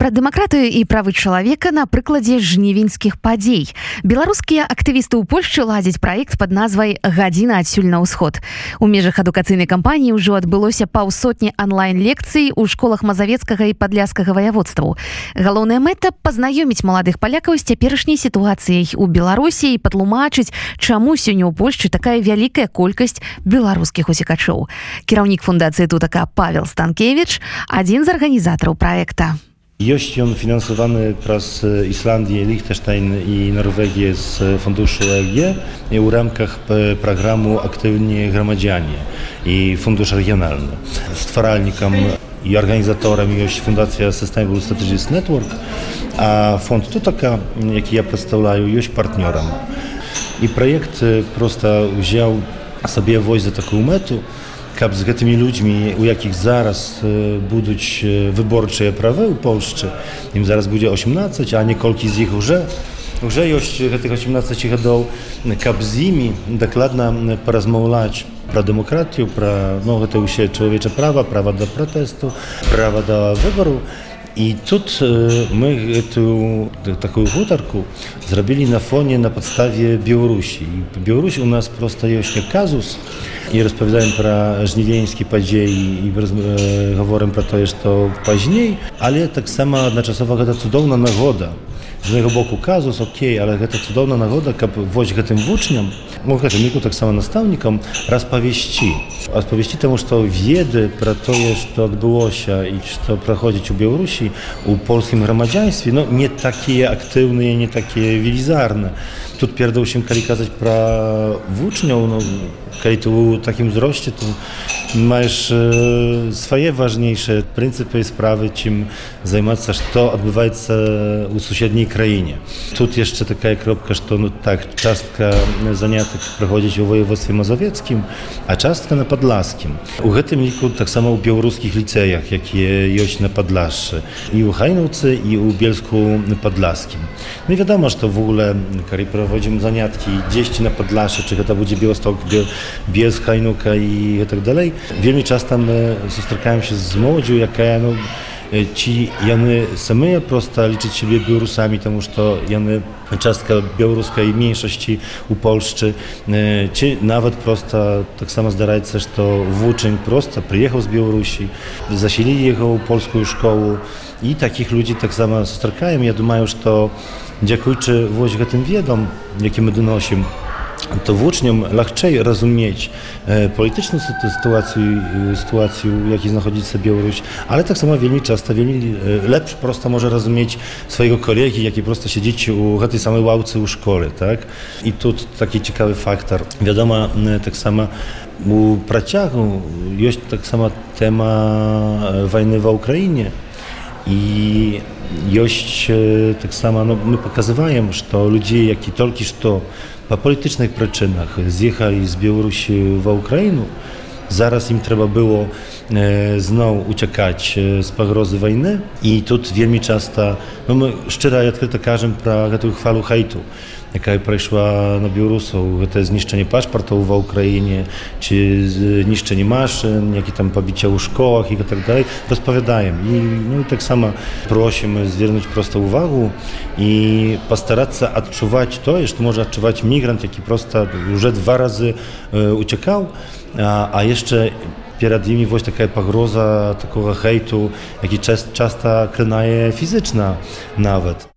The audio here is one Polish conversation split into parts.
Пра дэмакратыю і правы чалавека на прыкладзе жнівеньскіх падзей. Беларускія актывісты ў Польшчы ладзяць праект пад назвай гадзіна адсюль на ўсход. У межах адукацыйнай кампаніі ўжо адбылося паўсотні онлайн-лекцый у школах мазавецкага і падляскага ваяводстваў. Галоўная мэта пазнаёміць маладых палякаў з цяперашняй сітуацыяй у Беларусі і патлумачыць, чаму сёння ў Польшчы такая вялікая колькасць беларускіх усекачоў. Кіраўнік фундацыі тутака Павел Станкевич, адзін з арганізатараў праекта. Jest on finansowany przez Islandię, Liechtenstein i Norwegię z funduszu EG i w ramach programu Aktywnie Gromadzianie i Fundusz Regionalny. Stwaralnikiem i organizatorem jest Fundacja Sustainable Strategies Network, a fond to taka, jaki ja przedstawiam, jest partnerem. I projekt prosto wziął sobie woź za taką metę, каб з гэтымі людзьмі у якіх зараз будуць выборчыя правы ў Польшчы ім зараз будзе 18 а неколькі з іх уже уже ёсць гэтых 18 гадоў каб з імі дакладна паразмаўляць пра дэмакратію пра ну, гэта ўсе чалавеча права права да пратэсту права да выбару і тут мы гэтую такую гутарку зрабілі на фоне на падставе беларусі беларусь у нас просто ёсць казус і i rozpowiadałem про żniwieńskie podziei i e, говорим про to, że to później, ale tak samo jednoczasowo to cudowna nagoda. Z jednego boku kazus, ok, ale to cudowna nagoda, aby wozić tym włóczniom, mówię tym tak samo nastawnikom, rozpowieści. Rozpowieści temu, że to wiedzy про to, że to odbyło się i że to проходить u Białorusi, u polskim tudi pierdev še jim kaj kazati no, kaj tu takim wzroście tu masz e, swoje ważniejsze pryncypy i sprawy, czym zajmować się to odbywa się u sąsiedniej krainie. Tu jeszcze taka kropka, że no tak, czastka zaniatych prowadzić w województwie mazowieckim, a czastka na Podlaskim. U tym liku tak samo u białoruskich licejach, jakie joś na Podlaszy. I u Hajnówcy, i u Bielsku Podlaskim. No i wiadomo, że to w ogóle kariprowa wodzimy zaniatki gdzieś na Podlasze, czy to będzie Białostok, Bielsk, Hajnuka i tak dalej. Wielmi czas tam e, spotkałem się z młodzią, jaka no, e, ci jany same prosta liczyć siebie Białorusami, temu to jany czastka białoruskiej mniejszości u Polszczy, e, ci nawet prosta, tak samo zdarajca, że to włóczeń prosta, przyjechał z Białorusi, zasilili jego polską szkołę, школу і такіх людзей таксама сустракаем Я думаю што дзякуючы вось гэтым ведам які мы доносім to włóczniom легчej rozumieć polityczną sytuację, sytuację w jakiej znajduje się Białoruś, ale tak samo wielmi często, wielmi lepszy prosto może rozumieć swojego kolegi, jaki prosto siedzicie u tej samej ławce u szkoły, tak? I tu taki ciekawy faktor. Wiadomo, tak samo u praciachu jest tak samo tema wojny w Ukrainie i jest tak samo, no, my pokazujemy, że ludzie, jak i tylko что по політичних причинах з'їхали з Білорусі в Україну. Зараз їм треба було знову утікати з погрози війни. І тут вельми часто, ну ми щиро і відкрито кажемо про цю хвалу хейту. яка прайшла на беларусаў гэта знішчэнне пашпартаў ва ўкраіне ці знішчэнне машын які там пабіцця ў школах і так далей распавядаем і ну і таксама просім звернуць проста ўвагу і пастарацца адчуваць тое што можа адчуваць мігрант які проста уже два разы уцякаў а, а яшчэ перад імі вось такая пагроза такога хейту які часта крынае фізычна нават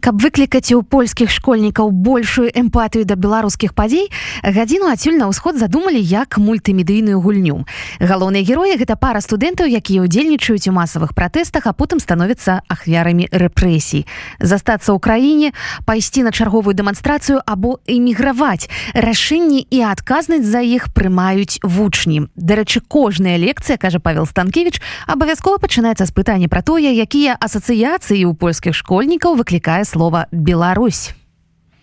Каб выклікаць у польскіх школьнікаў большую эмпатыю да беларускіх падзей, гадзіну адсюль на ўсход задумалі як мультымедыйную гульню. Галоўныя героі гэта пара студэнтаў, якія ўдзельнічаюць у масавых пратэстах, а потым становяцца ахвярамі рэпрэсій. Застацца ў краіне, пайсці на чарговую дэманстрацыю або эміграваць. Рашэнні і адказнасць за іх прымаюць вучні. Дарэчы, кожная лекцыя, кажа Павел Станкевич, абавязкова пачынаецца з пытання пра тое, якія асацыяцыі ў польскіх школьнікаў выклікаюць выклікае слова Беларусь.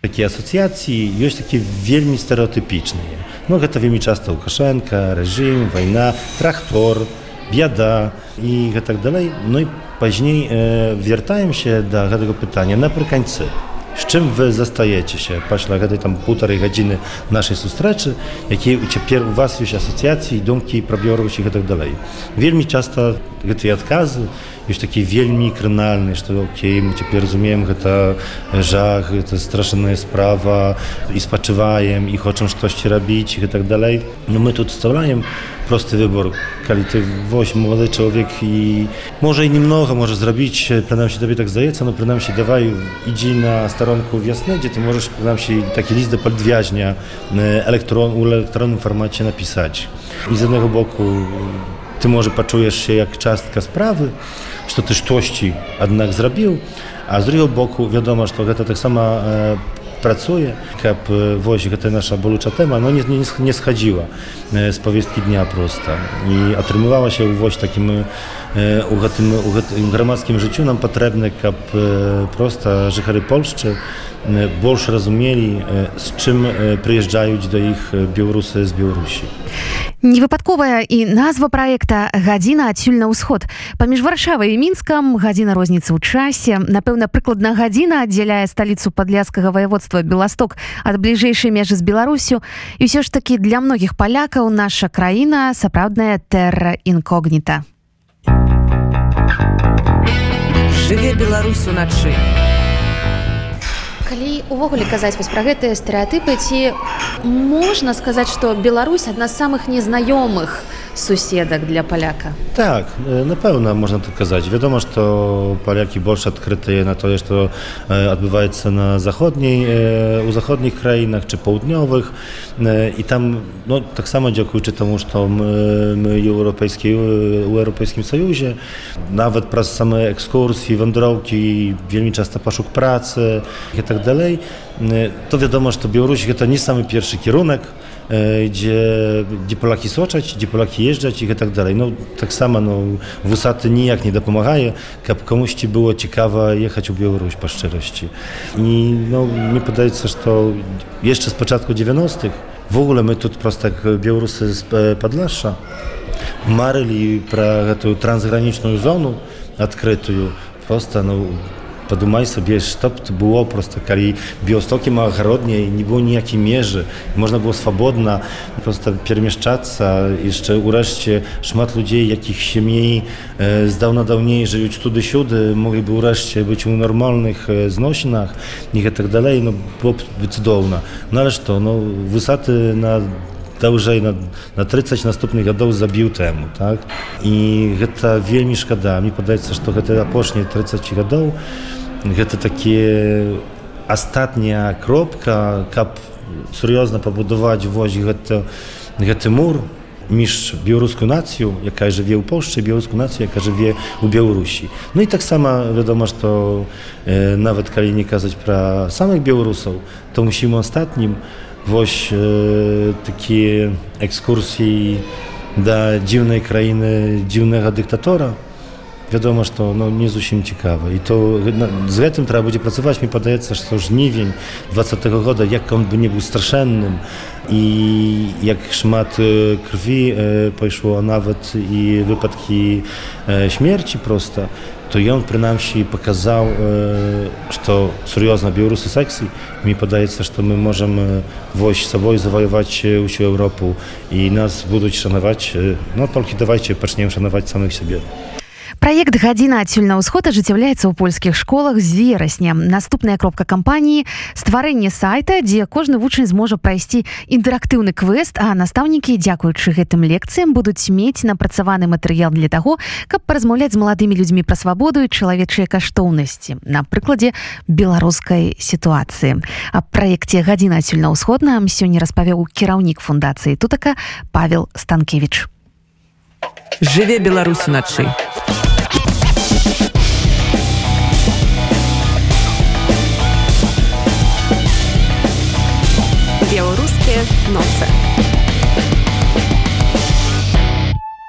Такія асацыяцыі ёсць такі вельмі стэеатыпічныя. Ну гэта вельмі часта Лукашенко, рэжым, вайна, трактор, бяда і гэтак далей. Ну і Пазней э, вяртаемся да гэтага пытання напрыканцы. З чым вы застаеце się пасля гэтай там полторы гадзіны нашай сустрэчы якія цяпер у вас ёсць асацыяцыі думкі пра Беларусі гэтак далей вельмі часта гэтыя адказы ёсць такі вельмі кранальны што окей мы цяпер разумеем гэта жах гэта страшная справа і спачываем і хочам штосьці рабіць і так далей но мы тут вставляем prosty wybór. Kali ty woź młody człowiek i może i немного może zrobić, przynajmniej tobie tak zdaje, no przynajmniej dawaj, idź na stronku wiosny, gdzie ty możesz przynajmniej taki list do podwiaźnia elektron, w elektronnym formacie napisać. I z jednego boku ty może paczujesz się jak ciastka sprawy, że to też tości jednak zrobił, a z drugiego boku wiadomo, że to tak samo e, pracuje, jak wozi, to nasza bolucza tema, no nie, nie, nie schodziła e, z powieści dnia prosta. I otrzymywała się woź takim e, у гэтым у гэтым грамадскім жыццю нам патрэбны каб просто жыхары Польшчы больш разумелі з чым прыязджаюць да іх беларусы з беларусі невыпадковая і назва проекта гадзіна адсюль на ўсход паміж варшавай і мінскам гадзіна розніцы ў часе напэўна прыкладна гадзіна аддзяляе сталіцу падляцкага воеводства беласток ад бліжэйшай межы з беларусю і ўсё ж такі для многіх палякаў наша краіна сапраўдная тэрра інкогніта жыве беларусу начы калі увогуле казаць вось пра гэтыя стэеатыпы ці можна сказаць што Беларусь адна з самых незнаёмых суседак для паляка так напэўна можна так казаць вядома што палякі больш адкрытыя на тое што адбываецца на заходняй у заходніх краінах чы паўднёвых і там ну, таксама дзякуючы таму што мы, мы еўрапейскі у еўрапейскім саюзе нават праз самыя экскурсіі вандроўкі вельмі часта пашук працы і так так dalej, to wiadomo, że to Białoruś to nie samy pierwszy kierunek, gdzie, gdzie Polaki soczać, gdzie Polaki jeżdżać i tak dalej. No tak samo no, Wusaty nijak nie dopomagaje, jak komuś ci było ciekawe jechać u Białoruś po szczerości. I no, mi podaje się, że to jeszcze z początku 90 w ogóle my tu prosto jak Białorusy z Podlasza marzyli про tę transgraniczną zonę odkrytą, prosto no, Подумай sobie, што б было просто калі біостокі агародняй не было ніякай межы можна было свабодна просто перамяшчацца яшчэ ўрэшце шмат людзей якіх сямей э, здаўна даўней жывуць туды сюды могли бы ўрэшце быць у нармальных э, зносінах і гэтак далей ну было б цудоўна ну але што ну высаты на даўжэй на, на 30 наступных гадоў забіў тэму так і гэта вельмі шкада мне падаецца што гэта апошнія 30 гадоў гэта такі астатняя кропка каб сур'ёзна пабудаваць вось гэта гэты мур між беларускую нацыю якая жыве ў Польшчы беларускую нацыю яка жыве ў беларусі Ну і таксама вядома што э, нават калі не казаць пра самых беларусаў то мусім астатнім вось э, такія экскурсіі да дзіўнай краіны дзіўнага дыктатора Wiadomo, że to no, nie zusim ciekawe. I to no, z tym trzeba będzie pracować. Mi podaje że to żniwień 20 roku, jak on by nie był straszennym i jak szmat e, krwi e, poszło nawet i wypadki e, śmierci prosta, to on przynajmniej pokazał, że seriozna Białorusy seksy. Mi podaje że my możemy wojść sobą zawojować usił Europę i nas będą szanować. No tylko dawajcie, zaczniemy szanować samych siebie. Праект гадзіна адсюль на ўсход ажыццяўляецца ў польскіх школах з верасня. Наступная кропка кампаніі стварэнне сайта, дзе кожны вучань зможа прайсці інтэрактыўны квест, а настаўнікі, дзякуючы гэтым лекцыям будуць мець напрацаваны матэрыял для таго, каб паразмаўляць з маладымі людзьмі пра свабоду і чалавечыя каштоўнасці. На прыкладзе беларускай сітуацыі. А праекце гадзіна адсюль на ўсход нам сёння распавёў кіраўнік фундацыі тутака Павел Станкевич. Жыве Беларусь уначы. Białoruskie noce.